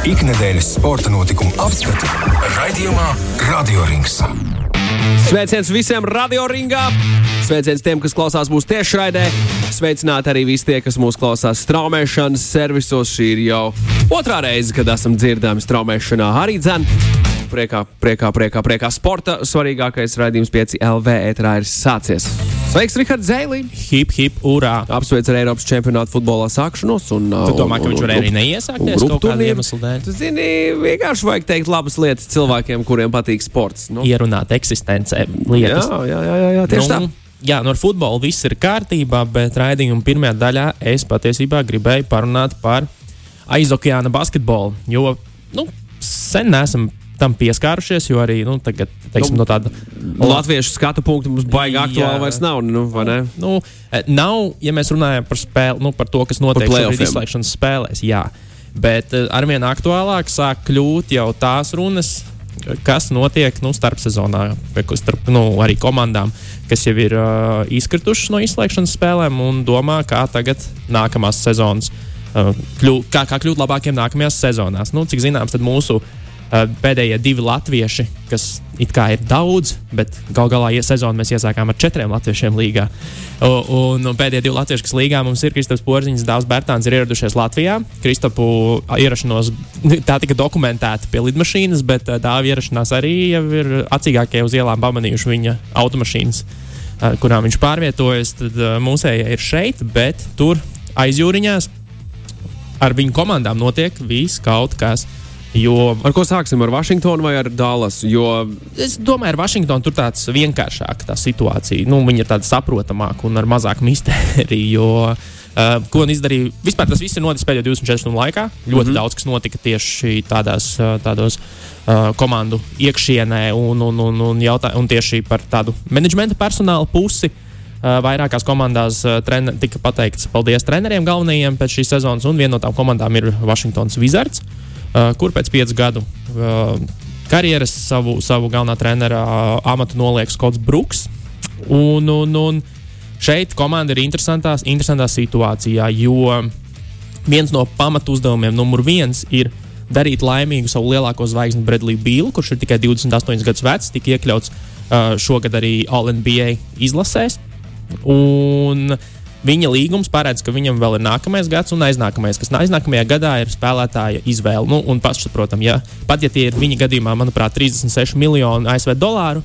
Ikdienas sporta notikumu apskatu raidījumā Radio Rings. Sveiciens visiem radioringā! Sveiciens tiem, kas klausās mūsu tiešraidē! Sveicināti arī visi tie, kas mūs klausās straumēšanas servisos. Šī ir jau otrā reize, kad esam dzirdami straumēšanā arī dzēn. Priekā, priekā, priekā, priekā sporta svarīgākais raidījums 5 LV ētrā ir sācies. Sveiks, Rihards Zēlī! Hip, hip, urā! Apsveic ar Eiropas čempionātu futbolā sākšanos. Un, Tu domā, ka viņš varēja arī neiesākties kaut kāda iemesla dēļ? Tu zini, vienkārši vajag teikt labas lietas cilvēkiem, kuriem patīk sports. Nu, Ierunāt eksistencē jā, lietas. jā, jā, jā, jā, tieši tā. Nu, Jā, no futbola viss ir kārtībā, bet raidījuma pirmajā daļā es patiesībā gribēju parunāt par aizokeāna basketbolu. Jo nu, sen neesam tam pieskārušies, jo arī nu, tagad, teiksim, Nu, no tāda Latviešu skatu punktu mums baigi aktuāli vairs nav. Nu, vai ne? Nu, eh, nav, ja mēs runājam par spēli, nu, par to, kas notiek izslēgšanas spēlēs. Jā. Bet eh, arvien aktuālāk sāk kļūt jau tās runas, kas notiek nu, starp sezonā, starp nu, arī komandām, kas jau ir uh, izkritušas no izslēgšanas spēlēm un domā, kā tagad nākamās sezonas. Uh, kļūt, kā, kā kļūt labākiem nākamajās sezonās. Nu, cik zināms, tad mūsu uh, pēdējie divi latvieši, kas it kā ir daudz, bet gal galā sezonu mēs iesākām ar četriem latviešiem līgā. Un, un pēdējie divi latvieši, kas līgā mums ir Kristofers Porziņš, Dārzs Bērtāns, ir ieradušies Latvijā. Kristopu ierašanos tā tika dokumentēta pie lidmašīnas, bet uh, Dāvija ierašanās arī jau ir acīgākie uz ielām pamanījuši viņa automašīnas, uh, kurām viņš pārvietojas. Tad uh, mūsējie ir šeit, bet tur aizjūriņās ar viņu komandām notiek viss kaut kas. Jo Ar ko sāksim? Ar Vašingtonu vai ar Dallasu? Jo Es domāju, ar Vašingtonu tur tāds vienkāršāk tā situācija. Nu, viņa ir tāda saprotamāka un ar mazāku mistēriju. Jo, uh, ko viņi izdarīja? Vispār tas viss ir noticis pēdējo 24 stundu laikā. Ļoti mm -hmm. daudz kas notika tieši tādās, uh, tādos uh, komandu iekšienē un, un, un, un, jautā, un tieši par tādu menedžmenta personāla pusi. Uh, vairākās komandās trener, tika pateikts paldies treneriem galvenajiem pēc šīs sezonas, un viena no tām komandām ir Washingtons Wizards, uh, kur pēc piecu gadu uh, karjeras savu, savu galvenā trenera uh, amatu noliek Skots Brooks. Un, un, un šeit komanda ir interesantā, situācijā, jo viens no pamatu uzdevumiem, numur viens, ir darīt laimīgu savu lielāko zvaigzni Bredliju Bīlu, kurš ir tikai 28 gadus vecs, tika iekļauts uh, šogad arī All-NBA izlasēs. Un viņa līgums paredz, ka viņam vēl ir nākamais gads un aiznākamais, kas aiznākamajā gadā ir spēlētāja izvēle. Nu, un pašsaprotam, ja pat ja tie ir viņa gadījumā, manuprāt, 36 miljoni ASV dolāru.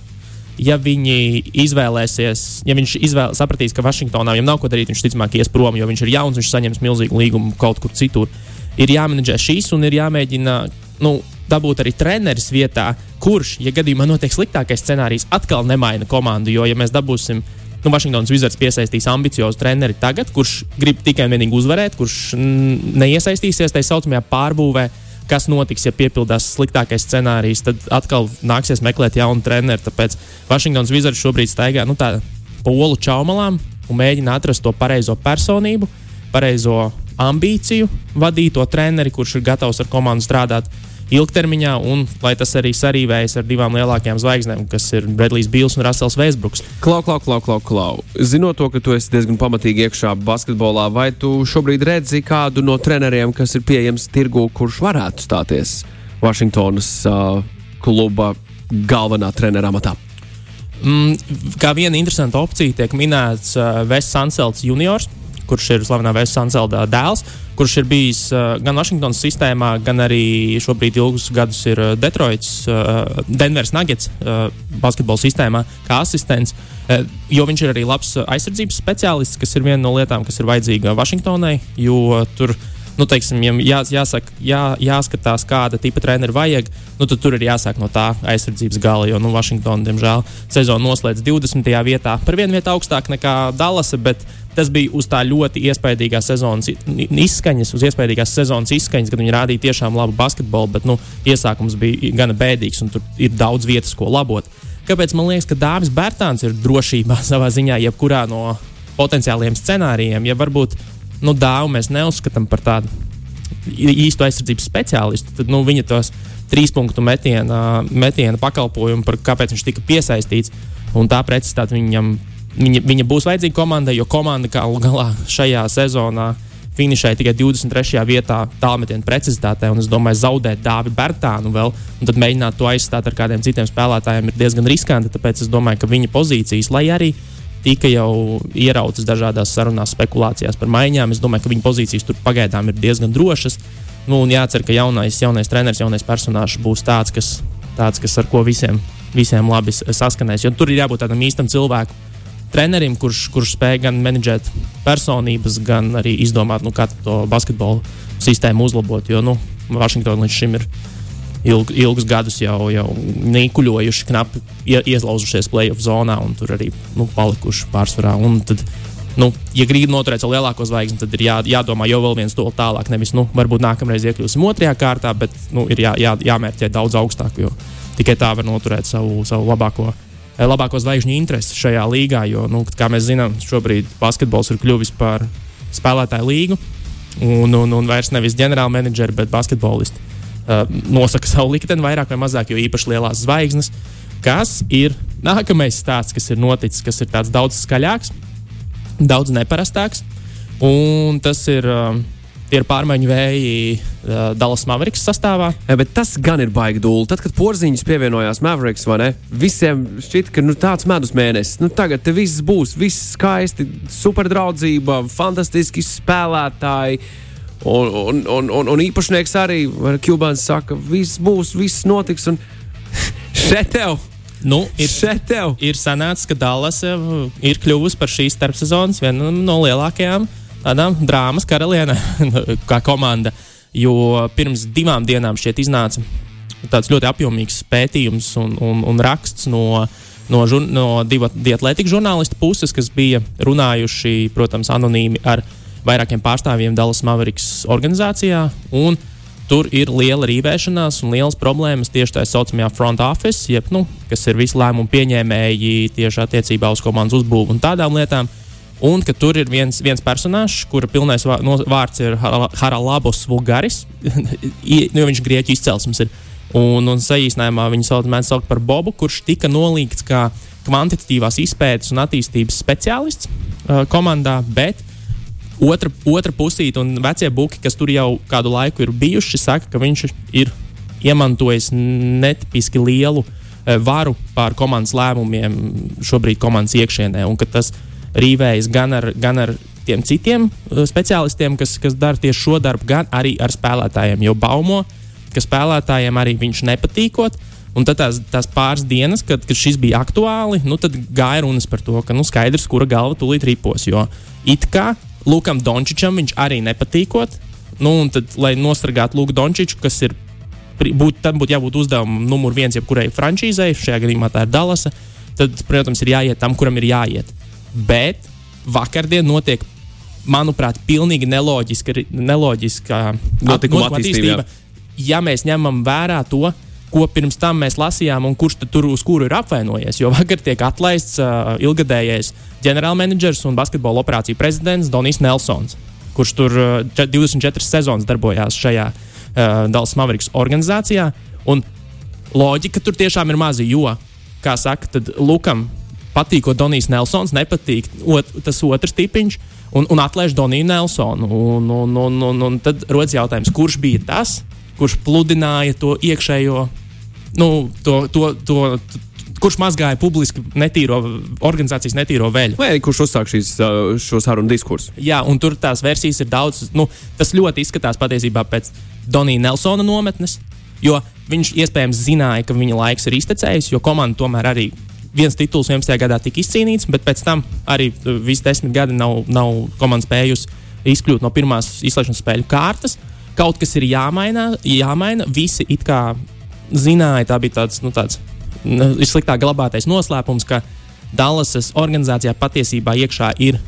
Ja viņi izvēlēsies, ja viņš izvēl, sapratīs, ka Vašingtonā viņam nav ko darīt, viņš ticamāk ies prom, jo viņš ir jauns, viņš saņems milzīgu līgumu kaut kur citur. Ir jāmenedžē šīs un ir jāmēģina nu, dabūt arī treneris vietā, kurš, ja gadījumā notiek sliktākais scenārijs, atkal nemaina komandu. Jo, ja mēs dabūsim nu, Vašingtonas Wizards piesaistīs ambiciozu treneri tagad, kurš grib tikai un vienīgi uzvarēt, kurš neiesaistīsies tajā saucamajā pārbūvē. Kas notiks, ja piepildās sliktākais scenārijs, tad atkal nāksies meklēt jaunu treneru. Tāpēc Vašingtonas Wizards šobrīd staigā nu, polu čaumalām un mēģina atrast to pareizo personību, pareizo ambīciju, vadīto treneri, kurš ir gatavs ar komandu strādāt ilgtermiņā, un lai tas arī sarīvējas ar divām lielākajām zvaigznēm, kas ir Bredlijs Bils un Rasels Vēsbruks. Klau, klau, klau, klau, klau. Zinot to, ka tu esi diezgan pamatīgi iekšā basketbolā, vai tu šobrīd redzi kādu no treneriem, kas ir pieejams tirgū, kurš varētu stāties Vašingtonas uh, kluba galvenā trenera amatā? Mm, kā viena interesanta opcija tiek minēts uh, Vests Sanselts juniors, kurš ir slavenā Vests Sanselta dēls, kurš ir bijis uh, gan Vašingtonas sistēmā, gan arī šobrīd ilgus gadus ir uh, Detroits, uh, Denveras Nuggets uh, basketbola sistēmā kā asistents. Uh, jo viņš ir arī labs uh, aizsardzības speciālists, kas ir viena no lietām, kas ir vajadzīga Vašingtonai. Jo tur nu, teiksim, jā, jāsaka, jā, jāskatās, kāda tipa treneru vajag, nu, tad tur ir jāsāk no tā aizsardzības gala. Jo nu, Vašingtona, diemžēl, sezonu noslēdz 20. vietā, par vienu vietu augstāk nekā Dallasa, bet tas bija uz tā ļoti iespaidīgās sezonas izskaņas, uz iespaidīgās sezonas izskaņas, kad viņi rādīja tiešām labu basketbolu, bet nu, iesākums bija gana bēdīgs un tur ir daudz vietas, ko labot. Kāpēc man liekas, ka Dāvis Bērtāns ir drošībā savā ziņā, jebkurā no potenciāliem scenārijiem, ja varbūt nu, dāvu mēs neuzskatām par tādu īstu aizsardzības speciālistu, tad nu, viņa tos trīs punktu metiena, metiena pakalpojumu, par kāpēc viņš tika piesaistīts, un tā precizitāte viņam. Viņa, viņa būs vajadzīga komandai, jo komanda galu galā šajā sezonā finišēja tikai 23. vietā tālmetienu precizitātē, es domāju, zaudēt Dāvi Bērtānu vēl, un tad mēģināt to aizstāt ar kādiem citiem spēlētājiem ir diezgan riskanti. Tāpēc es domāju, ka viņa pozīcijas, lai arī tika jau ierautas dažādās sarunās, spekulācijās par maiņām, es domāju, ka viņa pozīcijas tur pagaidām ir diezgan drošas. Nu, un jācer, ka jaunais, jaunais treneris, jaunais personāžs būs tāds, kas, tāds, kas ar ko visiem, visiem labi saskanēs. Jo tur ir jābūt tādam īstam cilvēkam trenerim, kurš, kurš spēj gan menedžēt personības, gan arī izdomāt, nu, kā to basketbolu sistēmu uzlabot. Jo nu, Vašingtonā līdz šim ir ilg, ilgus gadus jau, jau nīkuļojuši, knapi ieslauzušies playoff zonā un tur arī nu, palikuši pārsvarā. Un tad, nu, ja gribi noturēt savu lielāko zvaigzni, tad ir jā, jādomā jau vēl viens soli tālāk. Nevis, nu, varbūt nākamreiz iekļūsim otrajā kārtā, bet nu, ir jā, jā, jāmērķē daudz augstāk, jo tikai tā var noturēt savu, savu labāko labāko zvaigžņu interesi šajā līgā. Jo, nu, kā mēs zinām, šobrīd basketbols ir kļuvis par spēlētāju līgu. Un, un, un vairs nevis ģenerālmenedžeri, bet basketbolisti uh, nosaka savu likteni vairāk vai mazāk, jo īpaši lielās zvaigznes. Kas ir nākamais stāsts, kas ir noticis, kas ir daudz skaļāks, daudz neparastāks. Un tas ir uh, ir pārmaiņu vēji uh, Dallas Mavericks sastāvā. Ja, bet tas gan ir baigi dūli. Tad, kad porziņš pievienojās Mavericks, ne, visiem šķita, ka nu, tāds medus mēnesis. Nu, tagad viss būs, viss skaisti, superdraudzība, fantastiski spēlētāji. Un, un, un, un, un īpašnieks arī, Kubāns saka, viss būs, viss notiks. Un šeit tev! Nu, ir, ir sanācis, ka Dallas ir kļuvusi par šīs starpsezonas vienu no lielākajām uh, tādām drāmas karalienē, kā komanda. Jo pirms divām dienām šeit iznāca tāds ļoti apjomīgs pētījums un, un, un raksts no, no, žur, no divu dietlētikas žurnālistu puses, kas bija runājuši, protams, anonīmi ar vairākiem pārstāvjiem Dallas Mavericks organizācijā. Tur ir liela rīvēšanās un liels problēmas tieši tā saucamajā front office, jeb, nu, kas ir visi lēmumu pieņēmēji tieši attiecībā uz komandas uzbūvi un tādām lietām. Uh, Un ka tur ir viens, viens personāžs, kura pilnais vārds ir Haralabos Vulgaris, nu, jo viņš ir grieķu izcelsmes. Ir. Un, un saīsinājumā viņu sauc, saukt par Bobu, kurš tika nolīgts kā kvantitatīvās izpētes un attīstības speciālists uh, komandā, bet otra, otra pusīte un vecie buki, kas tur jau kādu laiku ir bijuši, saka, ka viņš ir iemantojis netipiski lielu uh, varu pār komandas lēmumiem šobrīd komandas iekšienē. Un ka tas ir rīvējas gan ar, gan ar tiem citiem uh, speciālistiem, kas, kas dara tieši šo darbu, gan arī ar spēlētājiem. Jo baumo, ka spēlētājiem arī viņš nepatīkot. Un tad tās, tās pāris dienas, kad, kad šis bija aktuāli, nu, tad gāja runas par to, ka nu, skaidrs, kura galva tūlīt ripos. Jo it kā Lukam Dončičam viņš arī nepatīkot. Nu, un tad, lai nosargātu Luku Dončiču, kas ir, būt, tam būtu jābūt uzdevumam numur viens jebkurai frančīzei, šajā gadījumā tā ir Dallasa, tad, protams, ir jāiet tam, kuram ir jāiet. Bet vakardien notiek, manuprāt, pilnīgi neloģiska, neloģiska notikuma attīstība. Ja mēs ņemam vērā to, ko pirms tam mēs lasījām, un kurš tur uz kuru ir apvainojies. Jo vakar tiek atlaists uh, ilgadējais ģenerālmenedžers un basketbola operāciju prezidents Donijs Nelsons, kurš tur uh, 24 sezonas darbojās šajā uh, Dallas Mavericks organizācijā. Un loģika tur tiešām ir maza, jo, kā saka, Lukam patīk, ko Donijs Nelsons nepatīk. Ot, tas otrs tipiņš. Un, un atlaiž Doniju Nelsonu. Un, un, un, un, un tad rodas jautājums, kurš bija tas, kurš pludināja to iekšējo, nu, to, to, to, kurš mazgāja publiski netīro organizācijas netīro veļu. Vai kurš uzsāk šīs, šo sarunu diskursu? Jā, un tur tās versijas ir daudz. Nu, tas ļoti izskatās patiesībā pēc Donija Nelsona nometnes, jo viņš iespējams zināja, ka viņa laiks ir iztecējis, jo komanda tomēr arī viens tituls 11. gadā tika izcīnīts, bet pēc tam arī uh, visi desmit gadi nav, nav komanda spējusi izkļūt no pirmās izslēgšanas spēļu kārtas. Kaut kas ir jāmaina, jāmaina. Visi it kā zināja, tā bija tāds, nu, tāds sliktāk glabātais noslēpums, ka Dallasas organizācijā patiesībā iekšā ir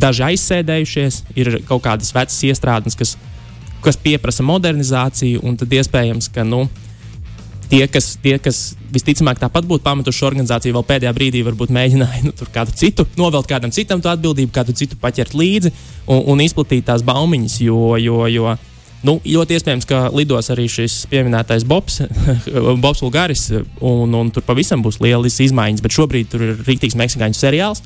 daži aizsēdējušies, ir kaut kādas vecas iestrādes, kas, kas prasa modernizāciju, un tad iespējams, ka nu, tie, kas, tie, kas visticamāk tāpat būtu pametuši organizāciju, vēl pēdējā brīdī varbūt mēģināja nu, kādu citu, novelt kādam citam to atbildību, kādu citu paķert līdzi un, un izplatīt tās baumiņas. Jo, jo, jo nu, ļoti iespējams, ka lidos arī šis pieminētais Bobs, Bobs Vulgaris, un, un tur pavisam būs lielas izmaiņas. Bet šobrīd tur ir rīktīgs meksikāņu seriāls,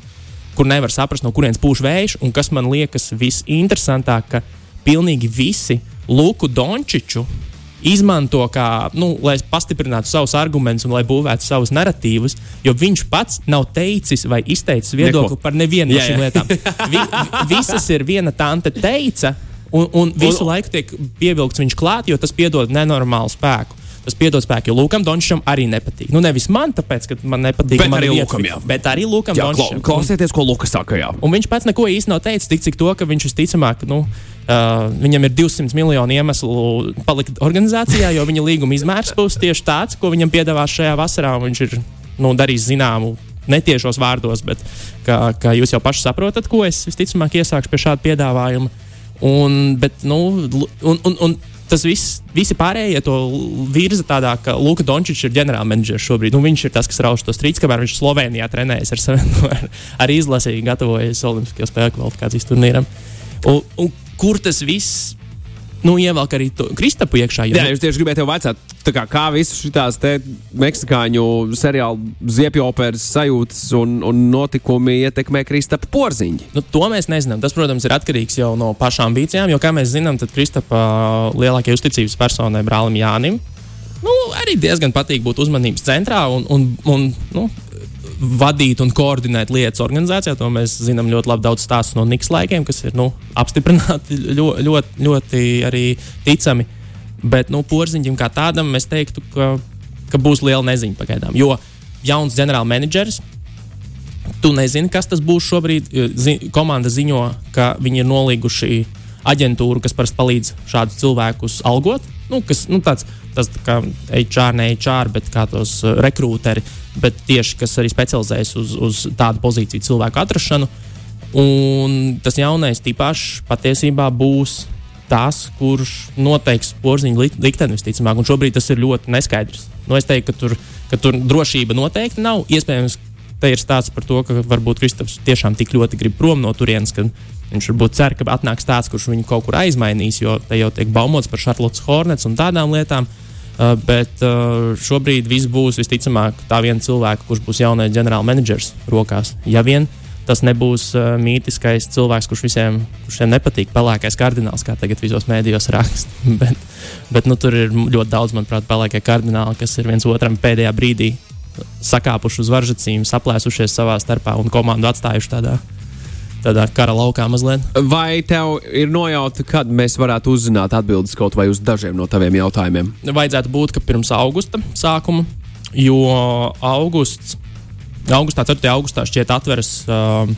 kur nevar saprast, no kurienes pūš vējš. Un kas man liekas visinteresantāk, ka pilnīgi visi Luku Dončiču izmanto kā, nu, lai pastiprinātu savus argumentus un lai būvētu savus narratīvus, jo viņš pats nav teicis vai izteicis viedokli Neko. par nevienu no Jā, šīm jā. lietām. Vi, vi- visas ir viena tante teica, un, un visu laiku tiek pievilkts viņš klāt, jo tas piedod nenormālu spēku. Tas piedod spēku, jo Lukam Dončam arī nepatīk. Nu, nevis man, tāpēc, ka man nepatīk. Bet mana arī Lukam, jā. Bet arī Lukam Jā, Dončam. klausieties, ko Lukas saka. Jā. Un viņš pats neko īsti nav teicis, tik cik to, ka viņš visticamāk, nu, uh, viņam ir 200 miljonu iemeslu palikt organizācijā, jo viņa līguma izmērs būs tieši tāds, ko viņam piedāvās šajā vasarā. Viņš ir nu, darījis zināmu. Netiešos vārdos, bet kā, kā jūs jau paši saprotat, ko es visticamāk iesākšu pie šāda piedāvājuma. Un, bet, nu, un, un, un tas viss, visi pārējie to virza tādā, ka Luka Dončičs ir ģenerālmenedžers šobrīd. Nu, viņš ir tas, kas rauž to strīdus, kamēr viņš Slovenijā trenējas ar, ar, ar izlasi, gatavojas Olimpiskajā spēļu kvalifikācijas turnīram. Un, un kur tas viss nu, ievelk arī to Kristapu iekšā? Jo, Jā, es tieši gribēju te vaicāt, kā, kā visas šīs meksikāņu seriālu ziepju operas sajūtas un, un notikumi ietekmē Kristapa porziņu. Nu, to mēs nezinām. Tas, protams, ir atkarīgs jau no pašām ambīcijām, jo, kā mēs zinām, tad Kristapa lielākajai uzticības personai, brālim Jānim, nu, arī diezgan patīk būt uzmanības centrā un, un, un nu, vadīt un koordinēt lietas organizācijā. To mēs zinām ļoti labi daudz stāstu no Niks laikiem, kas ir nu, apstiprināti ļoti, ļoti, ļoti arī ticami. Bet nu, porziņam kā tādam mēs teiktu, ka, ka būs liela neziņa pagaidām. Jo jauns ģenerālmenedžers tu nezini, kas tas būs šobrīd. Zi komanda ziņo, ka viņi ir nolīguši aģentūru, kas parasti palīdz šādus cilvēkus algot. Nu, kas, nu, tāds, tas tā kā HR, ne HR, bet kā tos uh, rekrūteri, bet tieši kas arī specializējas uz, uz tādu pozīciju cilvēku atrašanu. Un tas jaunais tipāšs patiesībā būs tas, kurš noteiks porziņu lik- likteni visticamāk. Un šobrīd tas ir ļoti neskaidrs. Nu, es teiktu, ka tur, ka tur drošība noteikti nav. Iespējams, te ir stāsts par to, ka varbūt Kristaps tiešām tik ļoti grib prom no turienes, ka viņš varbūt cer, ka atnāks tāds, kurš viņu kaut kur aizmainīs, jo te jau tiek baumots par Charlotte Hornets un tādām lietām. Uh, bet uh, šobrīd viss būs visticamāk tā viena cilvēka, kurš būs jaunais ģenerālmenedžers rokās. Ja vien tas nebūs uh, mītiskais cilvēks, kurš visiem, kurš visiem nepatīk, pelēkais kardināls, kā tagad visos mēdījos raksta. bet bet nu, tur ir ļoti daudz, manuprāt, pelēkie kardināli, kas ir viens otram pēdējā brīdī sakāpuši uz varžacīm, saplēsušies savā starpā un komandu atstājuši tādā, tādā kara laukā mazliet. Vai tev ir nojauta, kad mēs varētu uzzināt atbildes kaut vai uz dažiem no taviem jautājumiem? Vajadzētu būt, ka pirms augusta sākuma, jo augusts, augustā, 4. augustā šķiet atveras uh,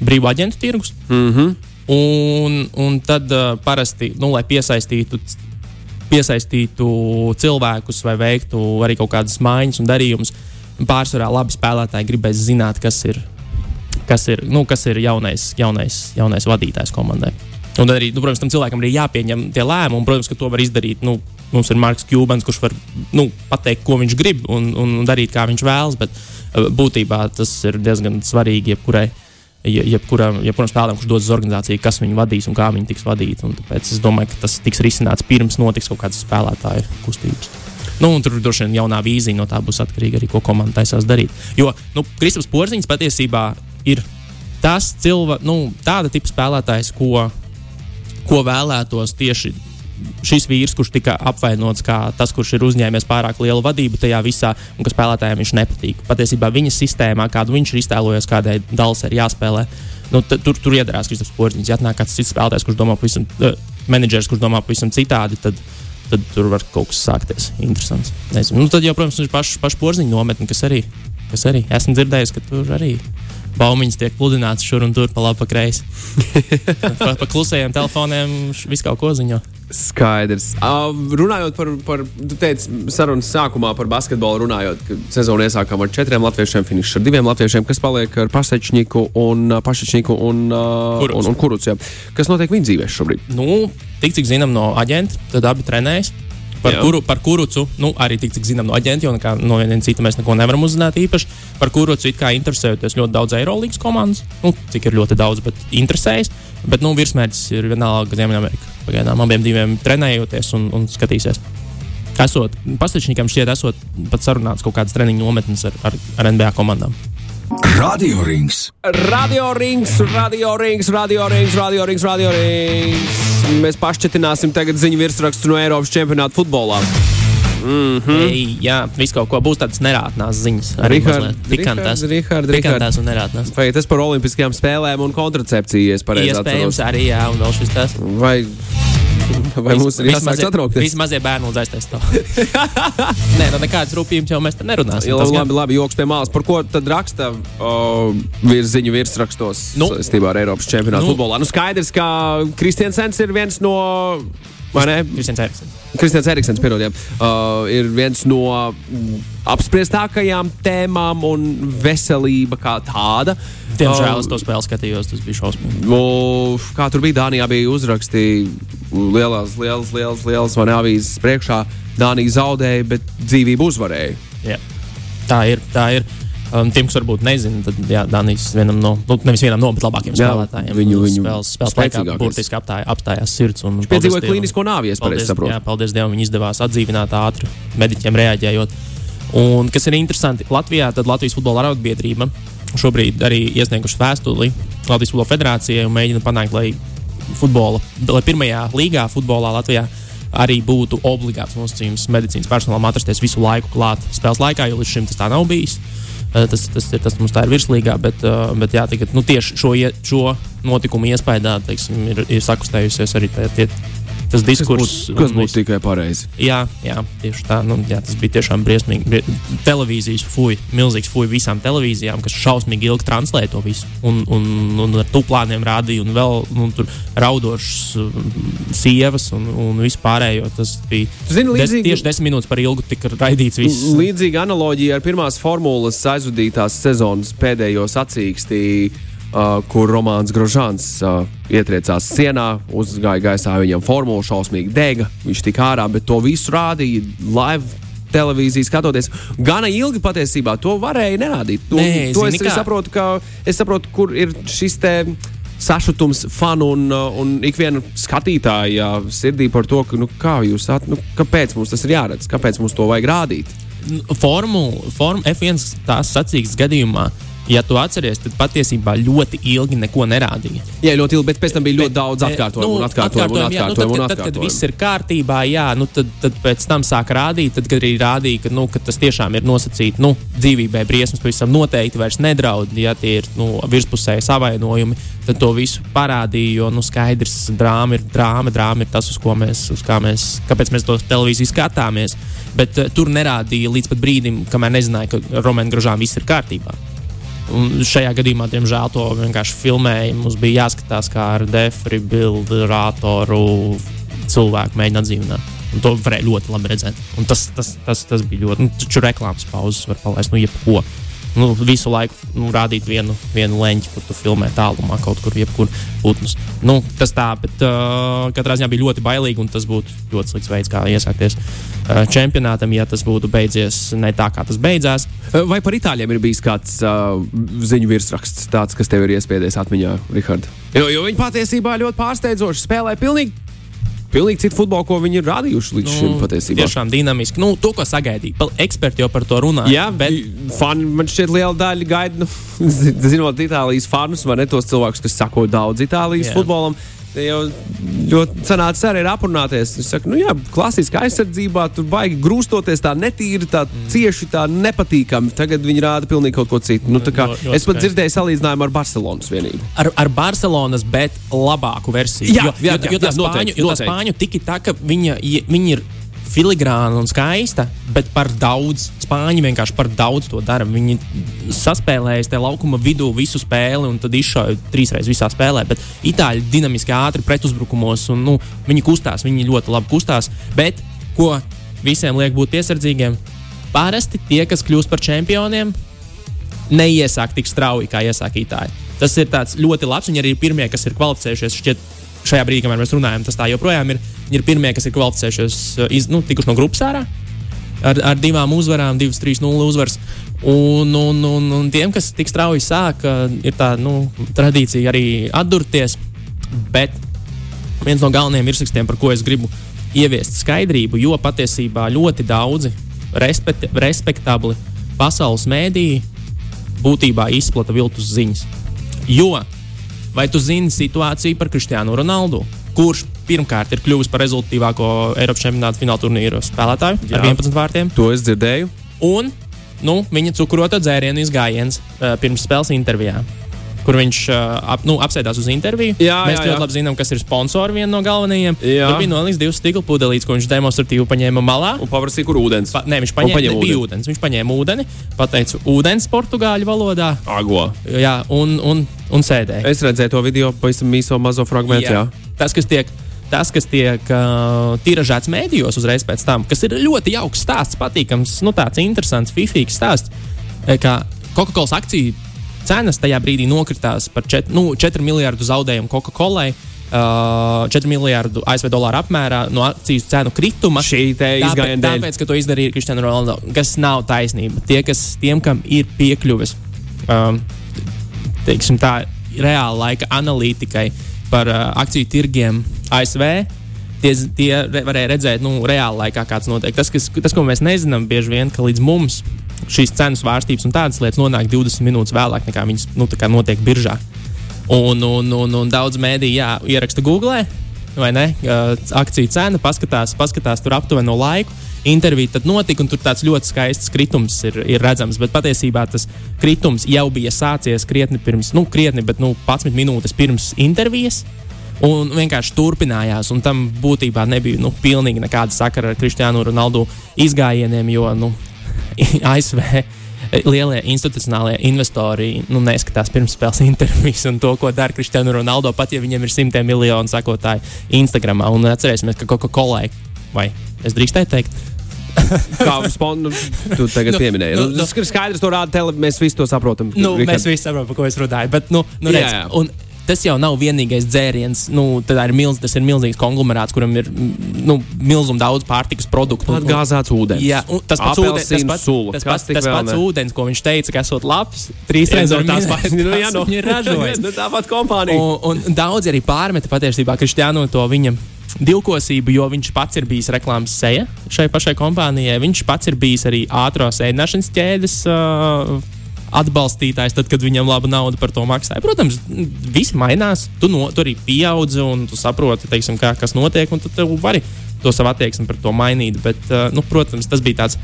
brīvā aģentu tirgus. Mm -hmm. Un, un tad uh, parasti, nu, lai piesaistītu, piesaistītu cilvēkus vai veiktu arī kaut kādas maiņas un darījumus, pārsvarā labi spēlētāji gribēs zināt, kas ir, kas ir, nu, kas ir jaunais, jaunais, jaunais vadītājs komandai. Un arī, nu, protams, tam cilvēkam arī jāpieņem tie lēmumi. Protams, ka to var izdarīt. Nu, mums ir Marks Kubans, kurš var nu, pateikt, ko viņš grib un, un darīt, kā viņš vēlas. Bet uh, būtībā tas ir diezgan svarīgi jebkurai je- jebkuram, jebkuram spēlētājam, kurš dodas uz organizāciju, kas viņu vadīs un kā viņi tiks vadīti. Tāpēc es domāju, ka tas tiks risināts pirms notiks kaut kādas spēlētāju kustības. Nu, tur droši vien jaunā vīzija no tā būs atkarīga arī, ko komanda taisās darīt. Jo nu, Kristaps Porziņš patiesībā ir tas cilvēks, nu, tāda tipa spēlētājs, ko, ko vēlētos tieši šis vīrs, kurš tika apvainots kā tas, kurš ir uzņēmies pārāk lielu vadību tajā visā, un ka spēlētājiem viņš nepatīk. Patiesībā viņa sistēmā, kādu viņš ir iztēlojies, kādai daļai ir jāspēlē, nu, tur, tur iedarās Kristaps Porziņš. Ja atnāk kāds cits spēlētājs, kurš domā pavisam, uh, menedžers, kurš domā pavisam citādi, tad, tad tur var kaut kas sākties interesants. Nezinu. Nu, tad jau, protams, ir pašs paš Porziņš nometne, kas arī, kas arī esmu dzirdējis, ka tur arī. Baumiņas tiek pludināts šur un tur pa labi, pa kreisi. pa, pa klusajiem telefoniem visu kaut ko ziņo. Skaidrs. Uh, runājot par, par tu teici, sarunas sākumā par basketbolu, runājot, ka sezonu iesākām ar četriem latviešiem, finišs ar diviem latviešiem, kas paliek ar Pasečniku un, Pašečniku un, uh, Kurucu. un, un Kurucu. jā. Kas notiek viņa dzīvēs šobrīd? Nu, tik cik zinām no aģenta, tad abi trenējas. Par, Jā. kuru, par kurucu, nu, arī tik cik zinām no aģenta, jo nekā, no viena cita mēs neko nevaram uzzināt īpaši. Par kurucu it kā interesējoties ļoti daudz Eirolandes komandas, nu, cik ir ļoti daudz, bet interesējas. Bet nu, virsmērķis ir vienalga Ziemeļamerika. Pagaidām abiem diviem trenējoties un, un skatīsies. Esot, Pastičnikam šķiet, esot pat sarunāts kaut kādas treniņu nometnes ar, ar, ar NBA komandām. Radio Rings. Radio rings, radio rings, radio rings, radio rings, radio rings. Mēs pašķetināsim tagad ziņu virsrakstu no Eiropas čempionāta futbolā. Mm -hmm. Ei, jā, viss kaut ko būs tādas nerātnās ziņas. Arī pikantās. Richard, pikantās un nerātnās. Vai tas par olimpiskajām spēlēm un kontracepciju, ja pareizi Iespējams, atceros. arī jā, un vēl šis tas. Vai, vai mums ir jāsāk satraukties? Visi mazie bērni lūdzu aiztaist to. Nē, no nekādas rūpības jau mēs te nerunāsim. Jā, gan- labi, labi, joks pie malas. Par ko tad raksta uh, virs ziņu virsrakstos Nu. saistībā ar Eiropas čempionātu Nu. futbolā? Nu, skaidrs, ka Kristiansens ir viens no. Vai ne? Kristians Eriksons. Kristians Eriksons, piedodiet, uh, ir viens no mm, apspriestākajām tēmām un veselība kā tāda. Diemžēl es Uh, to spēli skatījos, tas bija šausmīgi. Nu, kā tur bija, Dānijā bija uzrakstīts lielās, lielas, lielas, lielas vai ne avīzes priekšā. Dānija zaudēja, bet dzīvību uzvarēja. Jā. Tā ir. Tā ir. Um, tiem, kas varbūt nezina, tad jā, Danijas vienam no, nu, nevis vienam no, bet labākajiem Jā, spēlētājiem. viņu- viņu spēles, spēles laikā burtiski apstāja, apstājās sirds. un Viņš piedzīvoja klīnisko nāvi, es pareizi Paldies, saprotu. jā, paldies Dievam, viņi izdevās atdzīvināt ātri, mediķiem reaģējot. Un, kas ir interesanti, Latvijā tad Latvijas futbola arotbiedrība šobrīd arī iesnieguši vēstuli Latvijas Futbola Federācijai un mēģina panākt, lai, futbola, lai pirmajā līgā futbolā Latvijā arī būtu obligāts nosacījums medicīnas personālam atrasties visu laiku klāt spēles laikā, jo līdz šim tas tā nav bijis. Eh, Tas, tas, ir, tas mums tā ir virslīgā, bet, eh, bet jā, tagad, nu, tieši šo, šo notikumu iespējā teiksim, ir, ir sakustējusies arī tie, tie, tas diskurss. Kas un būtu viss. tikai pareizi? Jā, jā, tieši tā. Nu, jā, tas bija tiešām briesmīgi. Brie... Televīzijas fuj, milzīgs fuj visām televīzijām, kas šausmīgi ilgi translēja to visu. Un, un, un ar tuplāniem rādīja, un vēl nu, tur raudošas um, sievas un, un vispārējo. Tas bija zini, des, līdzīgi- tieši desmit minūtes par ilgu tika raidīts viss. Līdzīga analoģija ar pirmās formulas aizvadītās sezonas pēdējo sacīkstī, uh, kur Romanis Grožāns uh, ietriecās sienā, uzgāja gaisā, viņam formula šausmīgi dega, viņš tika ārā, bet to visu rādīja live. Televīzija skatoties, gana ilgi patiesībā to varēja nerādīt. To, Nē, to es kā? saprotu, ka es saprotu, kur ir šis te sašutums fanu un, uh, un ikviena skatītāja sirdī par to, ka, nu, kā jūs, at, nu, kāpēc mums tas ir jāredz, kāpēc mums to vajag rādīt. Formula form, F1 tās sacīkstes gadījumā. Ja tu atceries, tad patiesībā ļoti ilgi neko nerādīja. Jā, ļoti ilgi, bet pēc tam bija ļoti daudz Eh, atkārtojumu, un atkārtojumu, un atkārtojumi, jā, nu, atkārtojumu. tad, kad, tad, kad atkārtojumu. viss ir kārtībā, jā, nu, tad, tad pēc tam sāk rādīt, tad, kad arī rādīja, ka, nu, ka tas tiešām ir nosacīts, nu, dzīvībai briesmas pavisam noteikti vairs nedraud, ja tie ir nu, virspusēji savainojumi, tad to visu parādīja, jo, nu, skaidrs, drāma ir drāma, drāma ir tas, uz ko mēs, uz kā mēs, kāpēc mēs to televīziju skatāmies, bet uh, tur nerādīja līdz pat brīdim, kamēr nezināja, ka Romēna Gražām viss ir kārtībā. Un šajā gadījumā, diemžēl, to vienkārši filmēja. Mums bija jāskatās, kā ar defibrillatoru cilvēku mēģina atdzīvināt. Un to varēja ļoti labi redzēt. Un tas, tas, tas, tas bija ļoti. Nu, taču reklāmas pauzes var palaist, nu, jebko. Nu, visu laiku nu, rādīt vienu, vienu leņķi, kur tu filmē tālumā, kaut kur, jebkur putnus. Nu, tas tā, bet uh, katrā ziņā bija ļoti bailīgi, un tas būtu ļoti slikts veids, kā iesākties uh, čempionātam, ja tas būtu beidzies ne tā, kā tas beidzās. Vai par itāļiem ir bijis kāds uh, ziņu virsraksts, tāds, kas tev ir iespiedies atmiņā, Rihard? Jo, jo viņi patiesībā ļoti pārsteidzoši spēlē pilnīgi, pilnīgi citu futbolu, ko viņi ir rādījuši līdz šim patiesībā. Tiešām dinamiski. Nu, to, ko sagaidīja. Eksperti jau par to runā. Jā, bet fani man šķiet, liela daļa gaida, nu, zi- zinot Itālijas fanus, vai ne tos cilvēkus, kas sako daudz Itālijas jā. futbolam. Jau ļoti sanāca arī ir aprunāties. Es saku, nu jā, klasiskā aizsardzībā tur baigi grūstoties tā netīri, tā mm. cieši, tā nepatīkami. Tagad viņi rāda pilnīgi kaut ko citu. Nu, tā kā, ļoti es pat dzirdēju salīdzinājumu ar Barcelonas vienību. ar, ar Barcelonas, bet labāku versiju. Jā, jo, jā, jo, jā, jo tā spāņu, noteikti, jo tā spāņu tik ir tā, ka viņa, viņa ir filigrāna un skaista, bet par daudz. Spāņi vienkārši par daudz to dara. Viņi saspēlējas tajā laukuma vidū visu spēli un tad izšauja trīsreiz visā spēlē. Bet itāļi dinamiski ātri pretuzbrukumos un nu, viņi kustās, viņi ļoti labi kustās. Bet ko visiem liek būt piesardzīgiem? Parasti tie, kas kļūst par čempioniem, neiesāk tik strauji, kā iesāk itāļi. Tas ir ļoti labs. Viņi arī ir pirmie, kas ir kvalificējušies. Šķiet, šajā brīdī, kamēr mēs runājam, tas tā joprojām ir. Viņi ir pirmie, kas ir kvalificējušies, uh, iz, nu, tikuši no grupas ārā ar, ar divām uzvarām, 2-3-0 uzvaras. Un, un, un, un tiem, kas tik strauji sāk, uh, ir tā nu, tradīcija arī atdurties. Bet viens no galvenajiem virsrakstiem, par ko es gribu ieviest skaidrību, jo patiesībā ļoti daudzi respekt, respektabli pasaules mēdīji būtībā izplata viltus ziņas. Jo vai tu zini situāciju par Kristiānu Ronaldu, kurš pirmkārt ir kļuvusi par rezultātīvāko Eiropas čempionāta fināla turnīru spēlētāju Jā. ar 11 vārtiem. To es dzirdēju. Un nu, viņa cukurota dzērienu izgājiens uh, pirms spēles intervijā. Kur viņš uh, ap, nu, apsēdās uz interviju. Jā, Mēs jā, ļoti jā. labi zinām, kas ir sponsori viena no galvenajiem. Jā. Tur bija noliks divas stikla pudelītes, ko viņš demonstratīvi paņēma malā. Un paprasīja, kur ūdens. Pa, nē, viņš paņēma, paņēma ūdeni. ūdens. Viņš paņēma ūdeni, pateica ūdens portugāļu valodā. Ago. Jā, un, un, un sēdēja. Es redzēju to video, pavisam īso mazo fragment. Jā. Tas, kas tiek, tas, kas tiek uh, tiražēts mēdījos uzreiz pēc tam, kas ir ļoti jauks stāsts, patīkams, nu, tāds interesants, fifīgs stāsts, eh, ka Coca-Cola akciju cenas tajā brīdī nokritās par 4, nu, 4 miljardu zaudējumu Coca-Colai. Uh, 4 miljardu ASV dolāru apmērā no akciju cenu krituma. Šī izgājiena tāpēc, dēļ. tāpēc, ka to izdarīja Kristiāna Ronaldo, kas nav taisnība. Tie, kas, tiem, kam ir piekļuves, um, teiksim tā, reāla laika analītikai par uh, akciju tirgiem ASV. Tie, tie varēja redzēt, nu, reāli laikā, kāds notiek. Tas, kas, tas, ko mēs nezinām, bieži vien, ka līdz mums šīs cenu svārstības un tādas lietas nonāk 20 minūtes vēlāk, nekā viņas nu, notiek biržā. Un, un, un, un daudz mēdīju jā, ieraksta Google, vai ne? Akciju cena, paskatās, paskatās tur aptuveno laiku. Intervija tad notika, un tur tāds ļoti skaists kritums ir, ir redzams. Bet patiesībā tas kritums jau bija sācies krietni pirms, nu, krietni, bet nu, 11 minūtes pirms intervijas. Un vienkārši turpinājās, un tam būtībā nebija nu, pilnīgi nekāda sakara ar Kristiānu Ronaldu izgājieniem, jo nu, ASV lielie institucionālie investori nu, neskatās pirmsspēles intervijas un to, ko dara Kristiāna Ronaldo, pat ja viņiem ir simtiem miljonu sekotāju Instagram. Un atcerēsimies, ka Coca-Cola vai es drīkstēju teikt, Kā spon, tu tagad Nu, pieminēji. nu, Nu, nu. tas ir skaidrs, to rāda tele, mēs visi to saprotam. Nu, Rihard. mēs visi saprotam, par ko es runāju. Bet, nu, nu, Jā, redz, jā. un Tas jau nav vienīgais dzēriens. Nu, ir milz, tas ir milzīgs konglomerāts, kuram ir mm, nu, milzīgi daudz pārtikas produktu. Un- Atgāzāts ūdens. Jā, un tas pats ūdens, tas pats, sula. tas pats, tas pats ūdens, ko viņš teica, ka esot labs, trīs reizes no tās pašas. Nu, jā, no. Viņi ir ražojuši. Nu, Tāpat kompānija. Un, un daudz arī pārmeta patiesībā Kristiānu to viņa divkosību, jo viņš pats ir bijis reklāmas seja šai pašai kompānijai. Viņš pats ir bijis arī ātrās ēdināšanas ķēdes. Uh, Atbalstītājs, tad, kad viņam laba nauda par to maksāja. Protams, viss mainās. Tu, no, tu arī pieaudzi un tu saproti, teiksim, kā, kas notiek, un tu tev vari to savu attieksmi par to mainīt. Bet, uh, nu, protams, tas bija tāds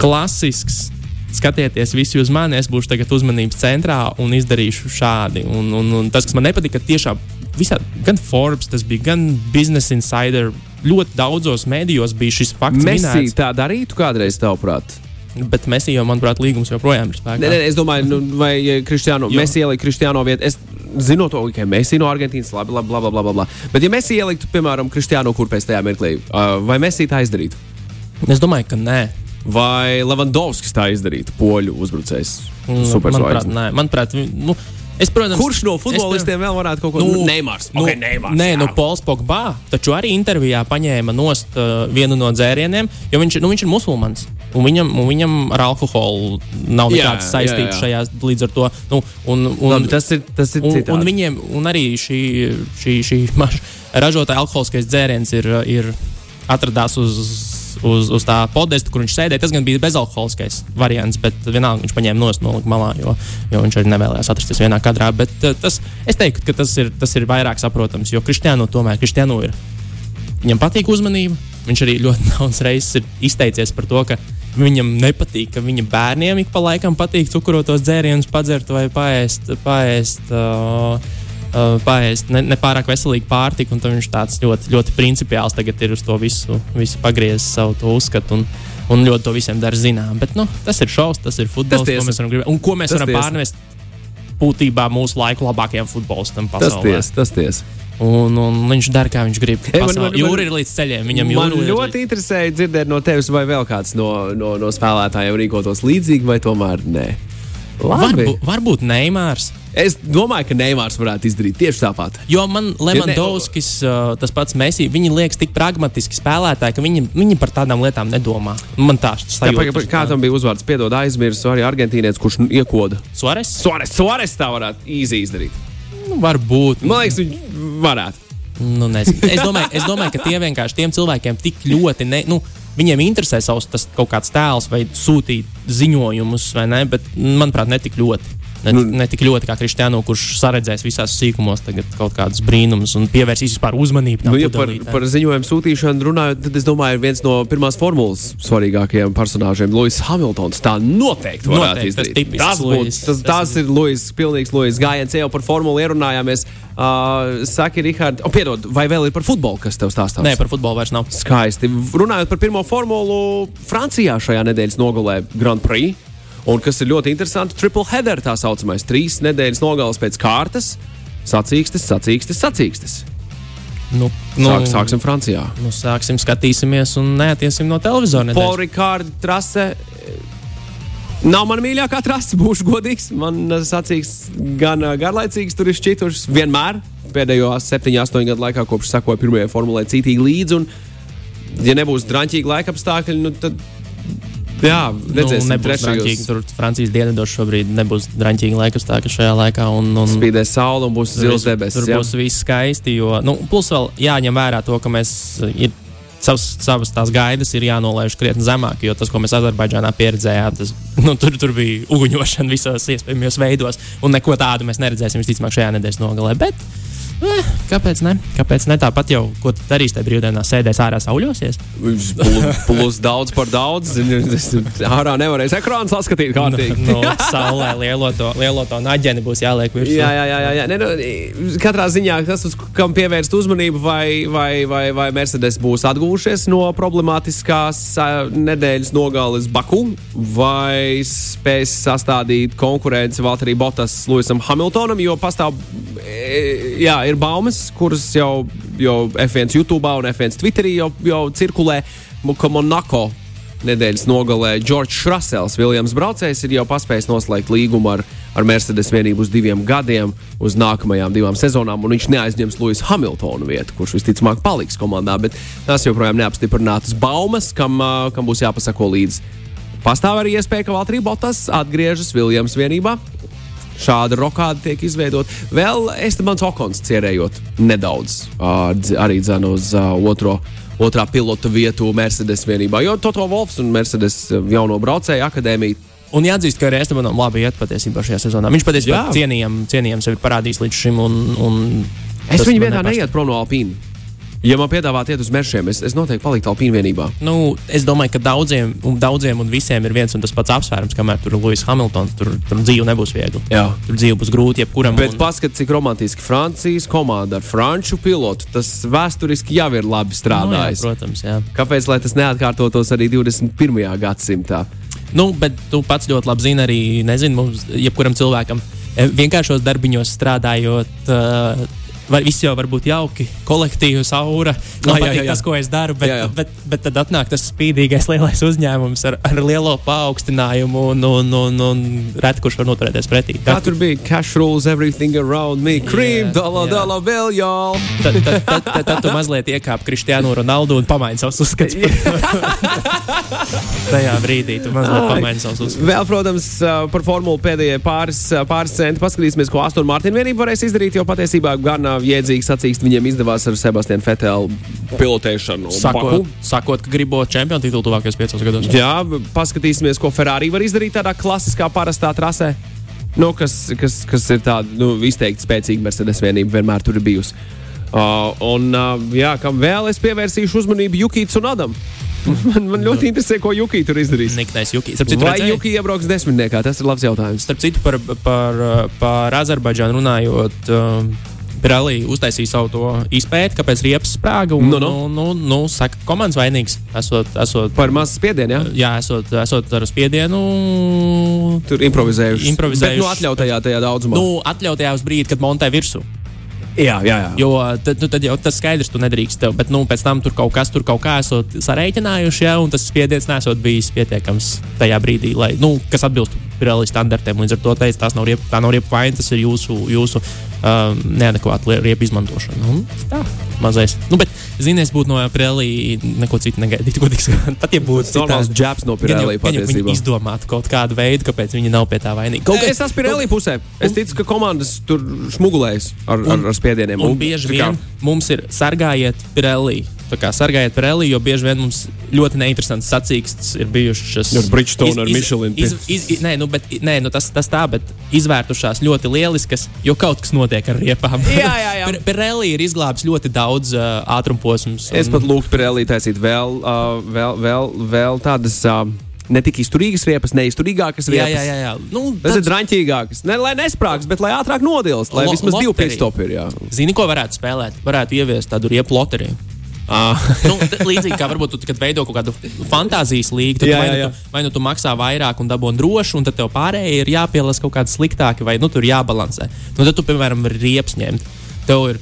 klasisks. Skatieties, visi uz mani, es būšu tagad uzmanības centrā un izdarīšu šādi. Un, un, un tas, kas man nepatika, tiešām visā, gan Forbes, tas bija gan Business Insider, ļoti daudzos mēdījos bija šis fakts. Messi minēts. tā darītu kādreiz, tavuprāt? Bet Messi jau, manuprāt, līgums joprojām ir spēkā. Nē, nē, es domāju, nu, vai Kristiāno, Jo. Messi ielika Kristiāno vietu. Es zinu to, ka Messi no Argentīnas, labi, labi, labi, labi, labi. Bet, ja Messi ieliktu, piemēram, Kristiāno kurpēs tajā mirklī, uh, vai Messi tā izdarītu? Es domāju, ka nē. Vai Levandovskis tā izdarītu, poļu uzbrucējs? Mm, Manuprāt, Superzvaigznes. nē. Manuprāt, nu, es, protams, Kurš no futbolistiem vēl varētu kaut ko Nu, Neimārs. Nu, okay, Neimārs nē, jā. nu, Pols Pogba taču arī intervijā paņēma nost uh, vienu no dzērieniem, jo viņš, ir- nu, viņš ir musulmanis. Un viņam, un viņam ar alkoholu nav nekādas saistības jā. šajā līdz ar to. Nu, un, un, Labi, tas ir, tas ir un, citādi. un viņiem, un arī šī, šī, šī maš, ražotāja alkoholiskais dzēriens ir, ir atradās uz, uz, uz tā podesta, kur viņš sēdēja. Tas gan bija bezalkoholiskais variants, bet vienalga viņš paņēma nost no malā, jo, jo viņš arī nevēlējās atrasties vienā kadrā. Bet uh, tas, es teiktu, ka tas ir, tas ir vairāk saprotams, jo Kristiāno tomēr Kristiāno ir. Viņam patīk uzmanība. Viņš arī ļoti daudz reizes ir izteicies par to, ka viņam nepatīk, ka viņa bērniem ik pa laikam patīk cukurotos dzērienus padzert vai paēst. paēst uh, uh, Paēst ne, nepārāk veselīgu pārtiku, un viņš tāds ļoti, ļoti principiāls tagad ir uz to visu, visu pagriezis savu to uzskatu. Un, un ļoti to visiem dara zinām. Bet nu, tas ir šausmas, tas ir futbols, Tas ko mēs varam gribēt. Un ko mēs Tas varam tiesa. pārnest būtībā mūsu laiku labākajam futbolistam Tas pasaulē. tiesa, tas tiesa. Un, un viņš dara, kā viņš grib. Ei, man- Pasaulē. man- man- Jūra ir līdz ceļiem. Viņam Man ļoti interesēja dzirdēt no tevis, vai vēl kāds no, no, no spēlētājiem rīkotos līdzīgi, vai tomēr nē. Labi. Varbūt, varbūt Neimārs. Es domāju, ka Neimārs varētu izdarīt tieši tāpat. Jo man Lemondovskis, uh, tas pats Mēsī, viņi liekas tik pragmatiski spēlētāji, ka viņi, viņi par tādām lietām nedomā. Man tā paga- paga- Kā tam bija uzvārds? Piedod, aizmirsu arī argentīnietis, kurš iekoda. Suares? Suarez, Suarez tā varētu īsi izdarīt. Nu, varbūt. Man liekas, viņš varētu. Nu, nezinu. es, domāju, es domāju, ka tie vienkārši tiem cilvēkiem tik ļoti. Ne, nu, Viņiem interesē savs kaut kāds tēls vai sūtīt ziņojumus, vai ne? Bet, manuprāt, ne tik ļoti. Ne, nu, ne tik ļoti kā Kristiānu, kurš saredzēs visās sīkumos kaut kādus brīnumus un pievērsīs vispār uzmanību. Nu, ja par, par ziņojumu sūtīšanu runājot, tad es domāju, viens no pirmās formulas svarīgākajiem personāžiem - Lūsis Hamiltons. Tā noteikti varētu Noteikti, tas izdarīt. tipisks Tas, Lewis. tas, tas ir Lūsis, pilnīgs Lūsis gājiens. Jau par formulu ierunājāmies. Uh, saki, Rihard, oh, piedod, vai vēl ir par futbolu, kas tev stāstās? Nē, par futbolu vairs nav. Skaisti. Runājot par pirmo formulu, Francijā šajā nedēļas nogalē Grand Prix. Un kas ir ļoti interesanti, triple header tā saucamais. Trīs nedēļas nogales pēc kārtas. Sacīkstes, sacīkstes, sacīkstes. Nu, Nu, Sāk, sāksim Francijā. Nu, sāksim, skatīsimies un neatiesim no televizora. Ricard trase. Nav mana mīļākā trase, būšu godīgs. Man sacīks gan ā, garlaicīgs, tur ir šķitušas vienmēr. Pēdējo 7, 8 gadu laikā, kopš sekoju pirmajai formulē, cītīgi līdzi. Un, ja nebūs drāmīgi laika apstākļi, nu, tad jā, redzēsim, nu, nebūs draņķīgi. Tur Francijas dienvidos šobrīd nebūs draņķīgi laika apstākļi šajā laikā. Un, un, Spīdēs saule un būs zils debesis. Tur jā. būs viss skaisti. Jo, nu, plus vēl jāņem vērā to, ka mēs ir savas, savas tās gaidas ir jānolaiž krietni zemāk. Jo tas, ko mēs Azerbaidžānā pieredzējām, tas, nu, tur, tur bija uguņošana visos iespējamajos veidos. Un neko tādu mēs neredzēsim visticamāk šajā nedēļas nogalē. Bet, eh, kāpēc ne? Kāpēc ne? Tāpat jau, ko tu darīsi tajā brīvdienā, sēdēs ārā sauļosies. Plus, plus daudz par daudz. Ārā nevarēs ekrānu saskatīt kārtīgi. No saulē lielo to, lielo to naģeni būs jāliek virsū. Jā, jā, jā. jā, jā. Ne, nu, katrā ziņā tas, uz kam pievērst uzmanību, vai, vai, vai, vai Mercedes būs atgūšies no problemātiskās nedēļas nogales Baku, vai spēs sastādīt konkurenci Valtteri Bottas, Luisam Hamiltonam, jo pastāv, e, jā, ir baumas, kuras jau, jau F1 YouTube un F1 Twitterī jau, jau cirkulē, ka Monako nedēļas nogalē Džordžs Russells, Viljams Braucējs, ir jau paspējis noslēgt līgumu ar, ar Mercedes vienību uz diviem gadiem, uz nākamajām divām sezonām, un viņš neaizņems Luisa Hamiltona vietu, kurš visticamāk paliks komandā. Bet tas joprojām neapstiprinātas baumas, kam, kam būs jāpasako līdzi. Pastāv arī iespēja, ka Valtteri Bottas atgriežas Viljams vienībā. Šāda rokāda tiek izveidota. Vēl Estebans Okons cerējot nedaudz arī dzēna uz otro. Otrā pilota vietu Mercedes vienībā. Jo Toto Wolfs un Mercedes jauno braucēju akadēmija Un jāatzīst, ka arī Estebanam labi iet patiesībā šajā sezonā. Viņš patiesībā cienījami, cienījami sevi parādījis līdz šim. Un, un Es viņu man vietā nepārsteidz. neietu prom no Alpīna. Ja man piedāvāt iet uz mēršiem, es, es noteikti paliktu Alpīna vienībā. Nu, es domāju, ka daudziem un, daudziem un visiem ir viens un tas pats apsvērums, kamēr tur ir Lūsis Hamiltons. Tur, tur dzīve nebūs viegla. Jā. Tur dzīve būs grūta jebkuram. Bet un- paskatieties, cik romantiski Francijas komanda ar franču pilotu. Tas vēsturiski jau ir labi nu, jā, strādājis. protams, jā. Kāpēc lai tas neatkārtotos arī 21. gadsimtā? Nu, bet tu pats ļoti labi zini, arī nezinu, mums, jebkuram cilvēkam, eh, vienkāršos darbiņos strādājot. Uh, Vai viss jau var būt jauki, kolektīvs, aura. Man jā, patīk jā, jā. tas, ko es daru, bet, Jā, jā. bet, bet tad atnāk tas spīdīgais lielais uzņēmums ar, ar lielo paaugstinājumu, un, un, un, un reti kurš var noturēties pretī. Kā tur bija? Cash rules everything around me. Cream, jā. dollar bill, y'all. Tad, tad, tad, tad, tad tu mazliet iekāp Kristiānu Ronaldu un pamaini savus uzskatus. Tajā brīdī tu mazliet Ai. pamaini savus uzskatus. Vēl, protams, ā, par formulu pēdējie pāris, ā, pāris centi. Paskatīsimies, ko Aston Martin vienība varēs izdarīt. Jo patiesībā gan ā, jēdzīgi sacīkst viņiem izdevās ar Sebastianu Fetelu pilotēšanu. Sakot, Baku. sakot, ka gribo čempionu titulu tuvākajos piecos gados. Jā, paskatīsimies, ko Ferrari var izdarīt tādā klasiskā, parastā trasē. Nu, kas, kas, kas ir tāda nu, izteikti spēcīga Mercedes vienība, vienmēr tur ir bijusi. Uh, un, uh, jā, kam vēl es pievērsīšu uzmanību Jukīts un Adam. Man, man ļoti interesē, ko Jukī tur izdarīs. Niknais Juki. Citu, Vai redzēji? Jukī iebrauks desmitniekā? Tas ir labs jautājums. Starp citu, par, par, par Azerbaidžānu runājot. Um, Pirelli uztaisīja savu to izpēti, kāpēc riepas sprāga. Un, Nu, nu. nu, nu, nu, saka, komandas vainīgs. Esot, esot, Par mazu spiedienu, jā? jā, esot, esot ar spiedienu. Tur improvizējuši. Improvizējuši. Bet, nu, atļautajā tajā daudzumā. Nu, atļautajā uz brīdi, kad montē virsū. jā, jā, jā. Jo tad, nu, tad jau tas skaidrs, tu nedrīkst. Tev, bet nu, pēc tam tur kaut kas tur kaut kā esot sarēķinājuši, ja, un tas spiediens nesot bijis pietiekams tajā brīdī, lai, nu, kas atbilst Pirelli standartiem. Līdz ar to teicu, tas nav riepu, tā nav riepu vaina, tas ir jūsu, jūsu um, neadekvāta riepu izmantošana. Un, tā, mazais. Nu, bet, zini, es būtu no Pirelli neko citu sakot. Pat ja būtu Tas normāls džeps no Gan jau- Pirelli gan jau Viņi patiesībā. izdomātu kaut kādu veidu, kāpēc viņi nav pie tā vainīgi. Kaut Kaut es esmu Pirelli pusē. Es ticu, ka komandas tur smugulējas ar, ar, ar spiedieniem. Un bieži tā kā- vien mums ir sargājiet Pirelli. Sargājiet par Eliju, jo bieži vien mums ļoti neinteresants sacīksts ir bijušas. Ar Bridgestone, ar Michelin. Iz, iz, iz, nē, nu, bet, nē nu, tas, tas tā, bet izvērtušās ļoti lieliskas, jo kaut kas notiek ar riepām. Jā, jā, jā. Pe- Pirelli ir izglābis ļoti daudz uh, ātrumposmus. Es pat lūgtu par Elīdu taisīt vēl, uh, vēl, vēl, vēl tādas. Uh, Ne tik izturīgas riepas, neizturīgākas Jā, riepas. jā, jā. jā. Nu, Tas ir draņķīgāks. Ne, lai nesprāgst, bet lai ātrāk nodilst, lai Lo- vismaz divi pitstopi ir. Jā. Zini, ko varētu spēlēt? Varētu ieviest tādu riepu loteriju. Ah. nu, līdzīgi kā varbūt tu, kad veido kaut kādu fantāzijas līniju, tad Jā, vai, nu jā. tu, vai nu tu maksā vairāk un dabū drošu, un tad tev pārējie ir jāpielāgojas kaut kādi sliktāki, vai nu tur jābalansē. Nu, tad tu, piemēram, riepas ņemt. Tev ir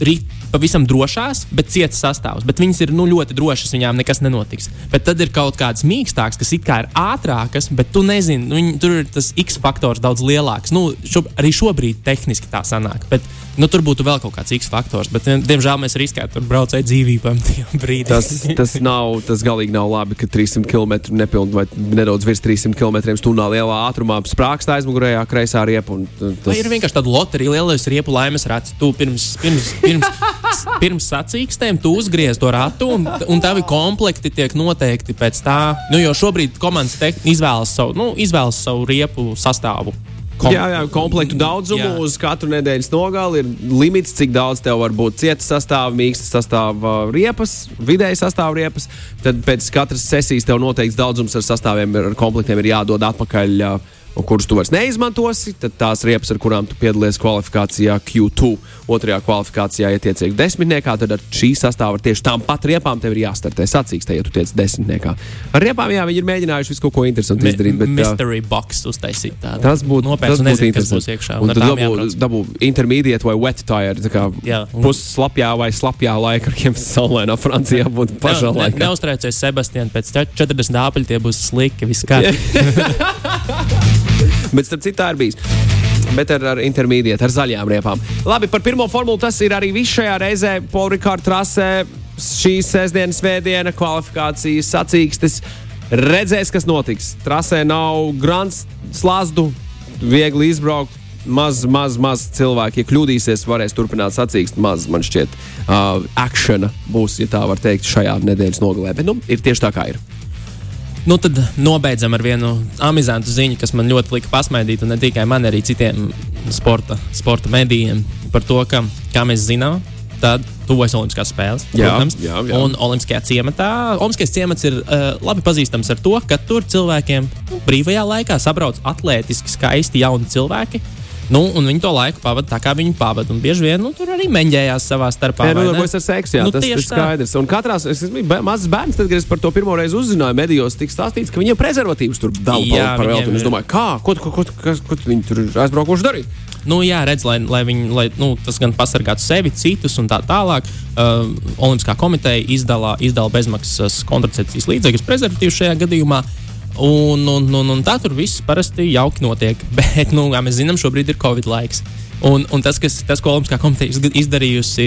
ri- pavisam drošās, bet cietas sastāvs. Bet viņas ir nu, ļoti drošas, viņām nekas nenotiks. Bet tad ir kaut kādas mīkstākas, kas it kā ir ātrākas, bet tu nezini, nu, viņi- tur ir tas X faktors daudz lielāks. Nu, šo, arī šobrīd tehniski tā sanāk. Bet, nu, tur būtu vēl kaut kāds X faktors, bet, diemžēl, mēs riskētu tur braucēju dzīvībām tajā brīdī. Tas, tas, nav, tas galīgi nav labi, ka 300 km nepilnīgi vai nedaudz virs 300 km stundā lielā ātrumā sprāgst aizmugurējā kreisā riepa. un t- Vai Tas ir vienkārši tāda loterija, lielais riepu laimes rats. Tu pirms, pirms, pirms, pirms sacīkstēm tu uzgriez to ratu, un, un tavi komplekti tiek noteikti pēc tā. Nu, jo šobrīd komandas izvēlas savu, nu, izvēlas savu riepu sastāvu. Kom- Jā, jā, komplektu daudzumu Jā. uz katru nedēļas nogali ir limits, cik daudz tev var būt cieta sastāvā, mīkstas sastāvā riepas, vidēji sastāvā riepas. Tad pēc katras sesijas tev noteikts daudzums ar sastāviem, ar komplektiem ir jādod atpakaļ. ā, Un kurus tu vairs neizmantosi, tad tās riepas, ar kurām tu piedalies kvalifikācijā Q2, otrajā kvalifikācijā, ja tiec desmitniekā, tad ar šī sastāvā ar tieši tām pat riepām tev ir jāstartē sacīkstē, ja tu tiec desmitniekā. Ar riepām, jā, viņi ir mēģinājuši visu kaut ko interesantu izdarīt. Bet, Mystery box uztaisīt tādu. Tas būtu nopietns. tas un būtu nezinu, kas būs iekšā. Un ar tad dabū, dabū intermediate vai wet tire. Tā kā Jā, un- pusslapjā vai slapjā laika, kuriem saulēnā Francijā būtu pašā Ne- ne- laikā. Neuztraucies, Sebastian, pēc 40 apļu tie būs slikti. Viss kārtībā. Bet starp citu tā ir bijis. Bet ar, ar intermediate, ar zaļām riepām. Labi, par pirmo formulu tas ir arī viss šajā reizē. Polrikārta trasē šīs sestdienas vēdiena, kvalifikācijas sacīkstes. Redzēs, kas notiks. Trasē nav grants, slazdu, viegli izbraukt. Maz, maz, maz cilvēki, ja kļūdīsies, varēs turpināt sacīkst. Maz, man šķiet, uh, akcena būs, ja tā var teikt, šajā nedēļas nogalē. Bet nu, ir tieši tā, kā ir. Nu, tad nobeidzam ar vienu amizantu ziņu, kas man ļoti lika pasmaidīt, un ne tikai man, arī citiem sporta, sporta medijiem par to, ka, kā mēs zinām, tad tuvojas Olimpiskās spēles. Jā, protams, jā, jā. Un Olimpiskajā ciematā. Olimpiskais ciemats ir uh, labi pazīstams ar to, ka tur cilvēkiem nu, brīvajā laikā sabrauc atletiski, skaisti jauni cilvēki. Nu, un viņi to laiku pavadīja tā, kā viņi pavadīja. Bieži vien nu, tur arī meņģējās savā starpā. Jā, nodarbojas ar seksu. Jā, Nu, tas ir tieši tā. skaidrs. Un katrā mazs bērns, tad, kad es par to pirmo reizi uzzināju, medijos tika stāstīts, ka viņiem prezervatīvus tur Jā, par, velti. Es domāju, kā, ko, ko, ko, ko, ko viņi tur aizbraukuši darīt? Nu, jā, redz, lai, lai, viņi, lai nu, tas gan pasargātu sevi, citus un tā tālāk. Uh, Olimpiskā komiteja izdala, izdala bezmaksas kontracepcijas līdzekļus, prezervatīvus šajā gadījumā. Un, un, un, un tā tur viss parasti jauki notiek. Bet, nu, kā mēs zinām, šobrīd ir Covid laiks. Un, un tas, kas, tas, ko Olimpiskā komiteja izdarījusi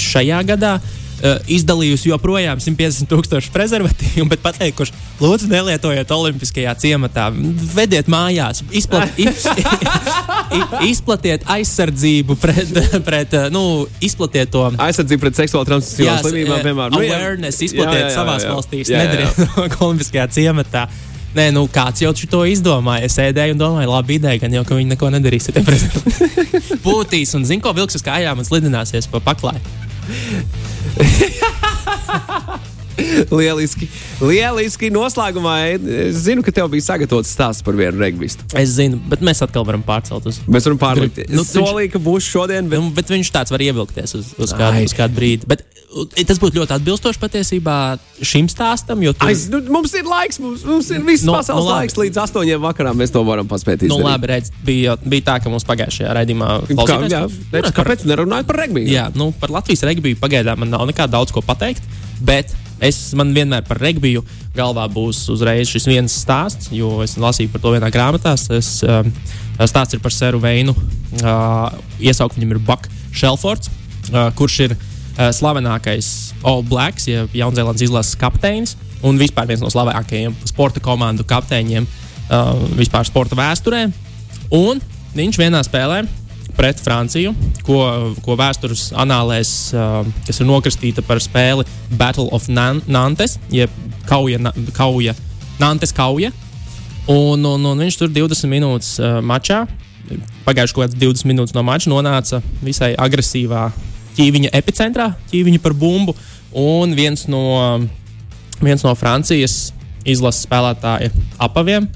šajā gadā, uh, izdalījusi joprojām 150 tūkstošu prezervatīvu, bet pateikuši, lūdzu, nelietojiet Olimpiskajā ciematā, vediet mājās, izplat, iz, izplatiet aizsardzību pret, pret uh, nu, izplatiet to. Aizsardzība pret seksuāli transmisīvām Jā, slimībām, eh, piemēram. Nu, awareness izplatiet jā, jā, savās jā. valstīs, jā, jā. nedariet Olimpiskajā ciematā. Nē, nu kāds jau to izdomāja. Es sēdēju un domāju, labi ideja, gan jau, ka viņi neko nedarīs. Pūtīs un zina, ko vilks uz kājām un slidināsies pa paklāju. Lieliski. Lieliski. Noslēgumā es zinu, ka tev bija sagatavots stāsts par vienu regbistu. Es zinu, bet mēs atkal varam pārcelt uz. Mēs varam pārlikt. Nu, Solīju, ka būs šodien, bet Nu, bet viņš tāds var ievilkties uz, uz, kādu, uz kādu brīdi. Bet, tas būtu ļoti atbilstoši patiesībā šim stāstam. Tur, Aiz, nu, mums ir laiks, mums, mums ir viss Nu, no, pasaules nu, no, labi. laiks. Līdz astoņiem vakarā mēs to varam paspēt nu, izdarīt. labi, redz, bija, bija tā, ka mums pagājušajā raidījumā Kā, jā, Nu, redz, kāpēc nerunājot par regbiju? Jā, nu, par Latvijas regbiju pagaidām man nav nekā daudz ko pateikt. Bet es man vienmēr par regbiju galvā būs uzreiz šis viens stāsts, jo es lasīju par to vienā grāmatā. Es, um, stāsts ir par Seru Veinu. Uh, iesaukt viņam ir Buck Shelfords, uh, kurš ir uh, slavenākais All Blacks, jeb Jaunzēlandes izlases kapteinis un vispār viens no slavenākajiem sporta komandu kapteiņiem uh, vispār sporta vēsturē. Un viņš vienā spēlē pret Franciju, ko, ko vēstures anālēs, uh, kas ir nokristīta par spēli Battle of Nan Nantes, jeb kauja, na, kauja, Nantes kauja. Un, un, un viņš tur 20 minūtes uh, mačā, pagājušajā kaut kāds 20 minūtes no mača, nonāca visai agresīvā ķīviņa epicentrā, ķīviņa par bumbu. Un viens no, viens no Francijas izlases spēlētāja apaviem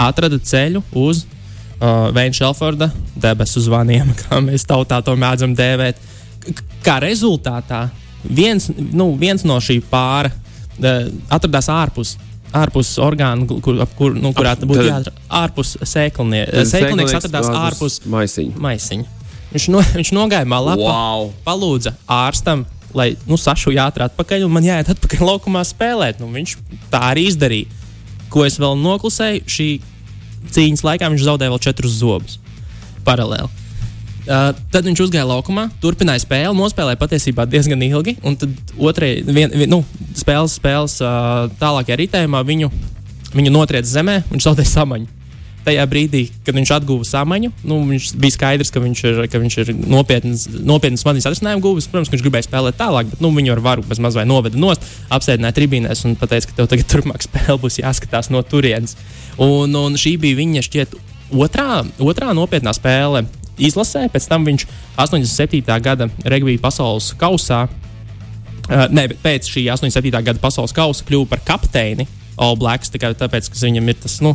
atrada ceļu uz uh, Veina Šelforda debesu zvaniem, kā mēs tautā to mēdzam dēvēt. Kā rezultātā viens, nu, viens no šī pāra uh, atradās ārpus. Ārpus orgāna, kur, kur, nu, kurā būtu jāatrod. Ārpus sēklinieka. Sēklinieks atradās ārpus maisiņa. maisiņa. Viņš, no, viņš nogāja malā, Wow! palūdza ārstam, lai nu, sašuja ātrāk atpakaļ, un man jāiet atpakaļ laukumā spēlēt. Nu, viņš tā arī izdarīja. Ko es vēl noklusēju, šī cīņas laikā viņš zaudēja vēl četrus zobus paralēli. Uh, tad viņš uzgāja laukumā, turpināja spēli, nospēlēja patiesībā diezgan ilgi. Un tad otrajā vien, vien, nu, spēles, spēles uh, tālākajā ritējumā viņu, viņu notriec zemē un zaudēja samaņu. Tajā brīdī, kad viņš atguva samaņu, nu, viņš bija skaidrs, ka viņš ir, ka viņš ir nopietns, nopietns smadzenes atrisinājumu guvis. Protams, viņš gribēja spēlēt tālāk, bet nu, viņu ar varu bez mazliet noveda nost, apsēdināja tribīnēs un teica, ka tev tagad turpmāk spēle būs jāskatās no turienes. Un, un šī bija viņa šķiet otrā, otrā nopietnā spēle izlasē. Pēc tam viņš 87. gada regbija pasaules kausā Uh, bet pēc šī 87. gada pasaules kausa kļuva par kapteini All Blacks. Tikai tāpēc, ka viņam ir tas, nu,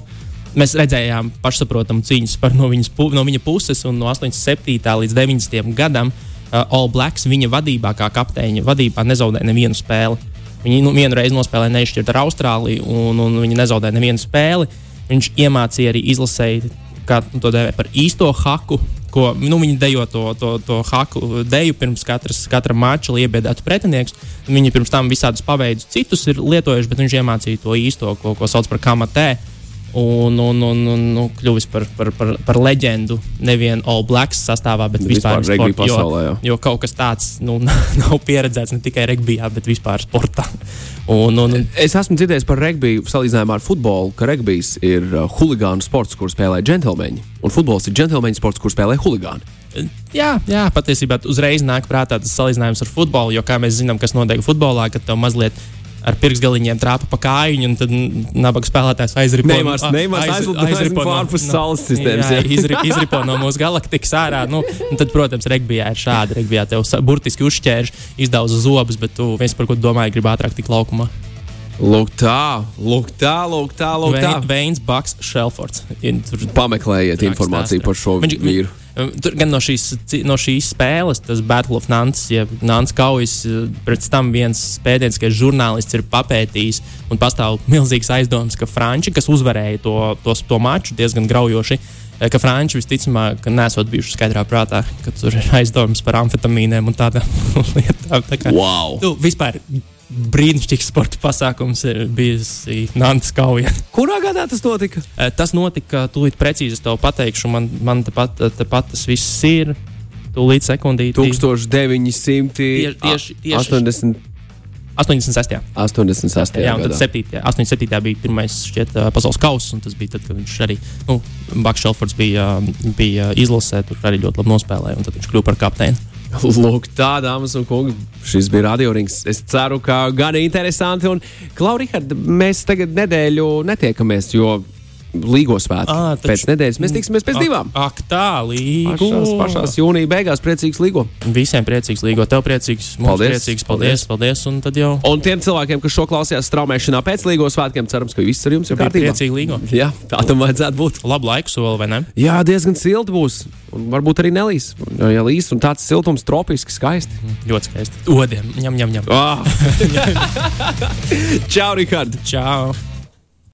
mēs redzējām pašsaprotamu cīņas par no, viņas, no viņa puses, un no 87. līdz 90. gadam uh, All Blacks viņa vadībā, kā kapteiņa vadībā, nezaudēja nevienu spēli. Viņi nu, vienu reizi nospēlēja neizšķirt ar Austrāliju, un, un viņi nezaudēja nevienu spēli. Viņš iemācīja arī izlasēji, kā nu, to dēvē par īsto haku, ko nu, viņi dejo to, to, to haku deju pirms katras, katra mača, lai iebiedētu pretinieks. Viņi pirms tam visādus paveidus citus ir lietojuši, bet viņš iemācīja to īsto, ko, ko sauc par kamatē. Un, un, un, un nu, kļuvis par, par, par, par leģendu nevien All Blacks sastāvā, bet Vispār vispār, jo, pasaulē, jā. jo kaut kas tāds nu, nav pieredzēts ne tikai regbijā, bet vispār sportā. Un, un, un, Es esmu dzirdējis par regbiju salīdzinājumā ar futbolu, ka regbijs ir uh, huligānu sports, kur spēlē džentlmeņi, un futbols ir džentlmeņu sports, kur spēlē huligāni. Jā, jā, patiesībā uzreiz nāk prātā tas salīdzinājums ar futbolu, jo, kā mēs zinām, kas notiek futbolā, kad tev mazliet ar pirkstgaliņiem trāpa pa kājiņu, un tad nabaga spēlētājs aizripo Neimars- Neimars aizlido- aizlido ārpus saules sistēmas, Jā, jā. izri, izripo no mūsu galaktikas ārā. Nu, tad, protams, regbijā ir šādi. Regbijā tev burtiski uzšķērš, izdauza zobus, bet tu viens par ko domāji, grib ātrāk tikt laukumā. Lūk, tā, lūk, tā, lūk, tā, lūk, tā. Veins, Baks, Šelfords. Pameklējiet Traks informāciju par šo Viņš- vīru. Tur gan no šīs, no šīs spēles, tas Battle of Nantes, jeb Nantes kaujas, uh, pēc tam viens pētnieciskais žurnālists ir papētījis un pastāv milzīgs aizdoms, ka Franči, kas uzvarēja to, to, to maču diezgan graujoši, eh, ka Franči visticamāk nesot bijuši skaidrā prātā, ka tur ir aizdoms par amfetamīniem un tādām lietām. Tā kā, Wow! nu, vispār brīnišķīgs sporta pasākums ir bijis Nantes kauja. Kurā gadā tas notika? Eh, Tas notika tūlīt precīzi, es tev pateikšu, man, man tepat, tepat tas viss ir. Tūlīt sekundīti. 1980. Tieši- tieši- tieši- 80, 86. 86. Jā, un tad gadā. 7. 87. bija pirmais šķiet, eh, pasaules kausa, un tas bija tad, kad viņš arī, nu, Baks Šelfords bija, bija izlasē, tur arī ļoti labi nospēlēja, un tad viņš kļuva par kapteini. Lūk, tā, dāmas un kungi, šis bija radiorings. Es ceru, ka gan interesanti. Un, Klau, Rihard, mēs tagad nedēļu netiekamies, jo Līgo svētki Ā, taču- pēc nedēļas mēs tiksimies pēc divām. Ak, tā, līgo. Pašās, pašās jūnija beigās priecīgs Līgo. Visiem priecīgs, līgo. Tev priecīgs, mums Paldies. priecīgs. Paldies, paldies, un tad jau Un tiem cilvēkiem, kas šo klausījās straumēšanā pēc Līgo svētkiem, cerams, ka viss ar jums ir kārtībā. priecīgi līgo. Jā, tā tam vajadzētu būt. Labu laiku soli, vai ne? Jā, diezgan silti būs. Un varbūt arī nelīs. Un, Ja līs, un tāds siltums, tropiski skaisti. Ļoti skaisti. Odiem, ņem, ņem, ņem. Ah. Čau, Rihard! Čau!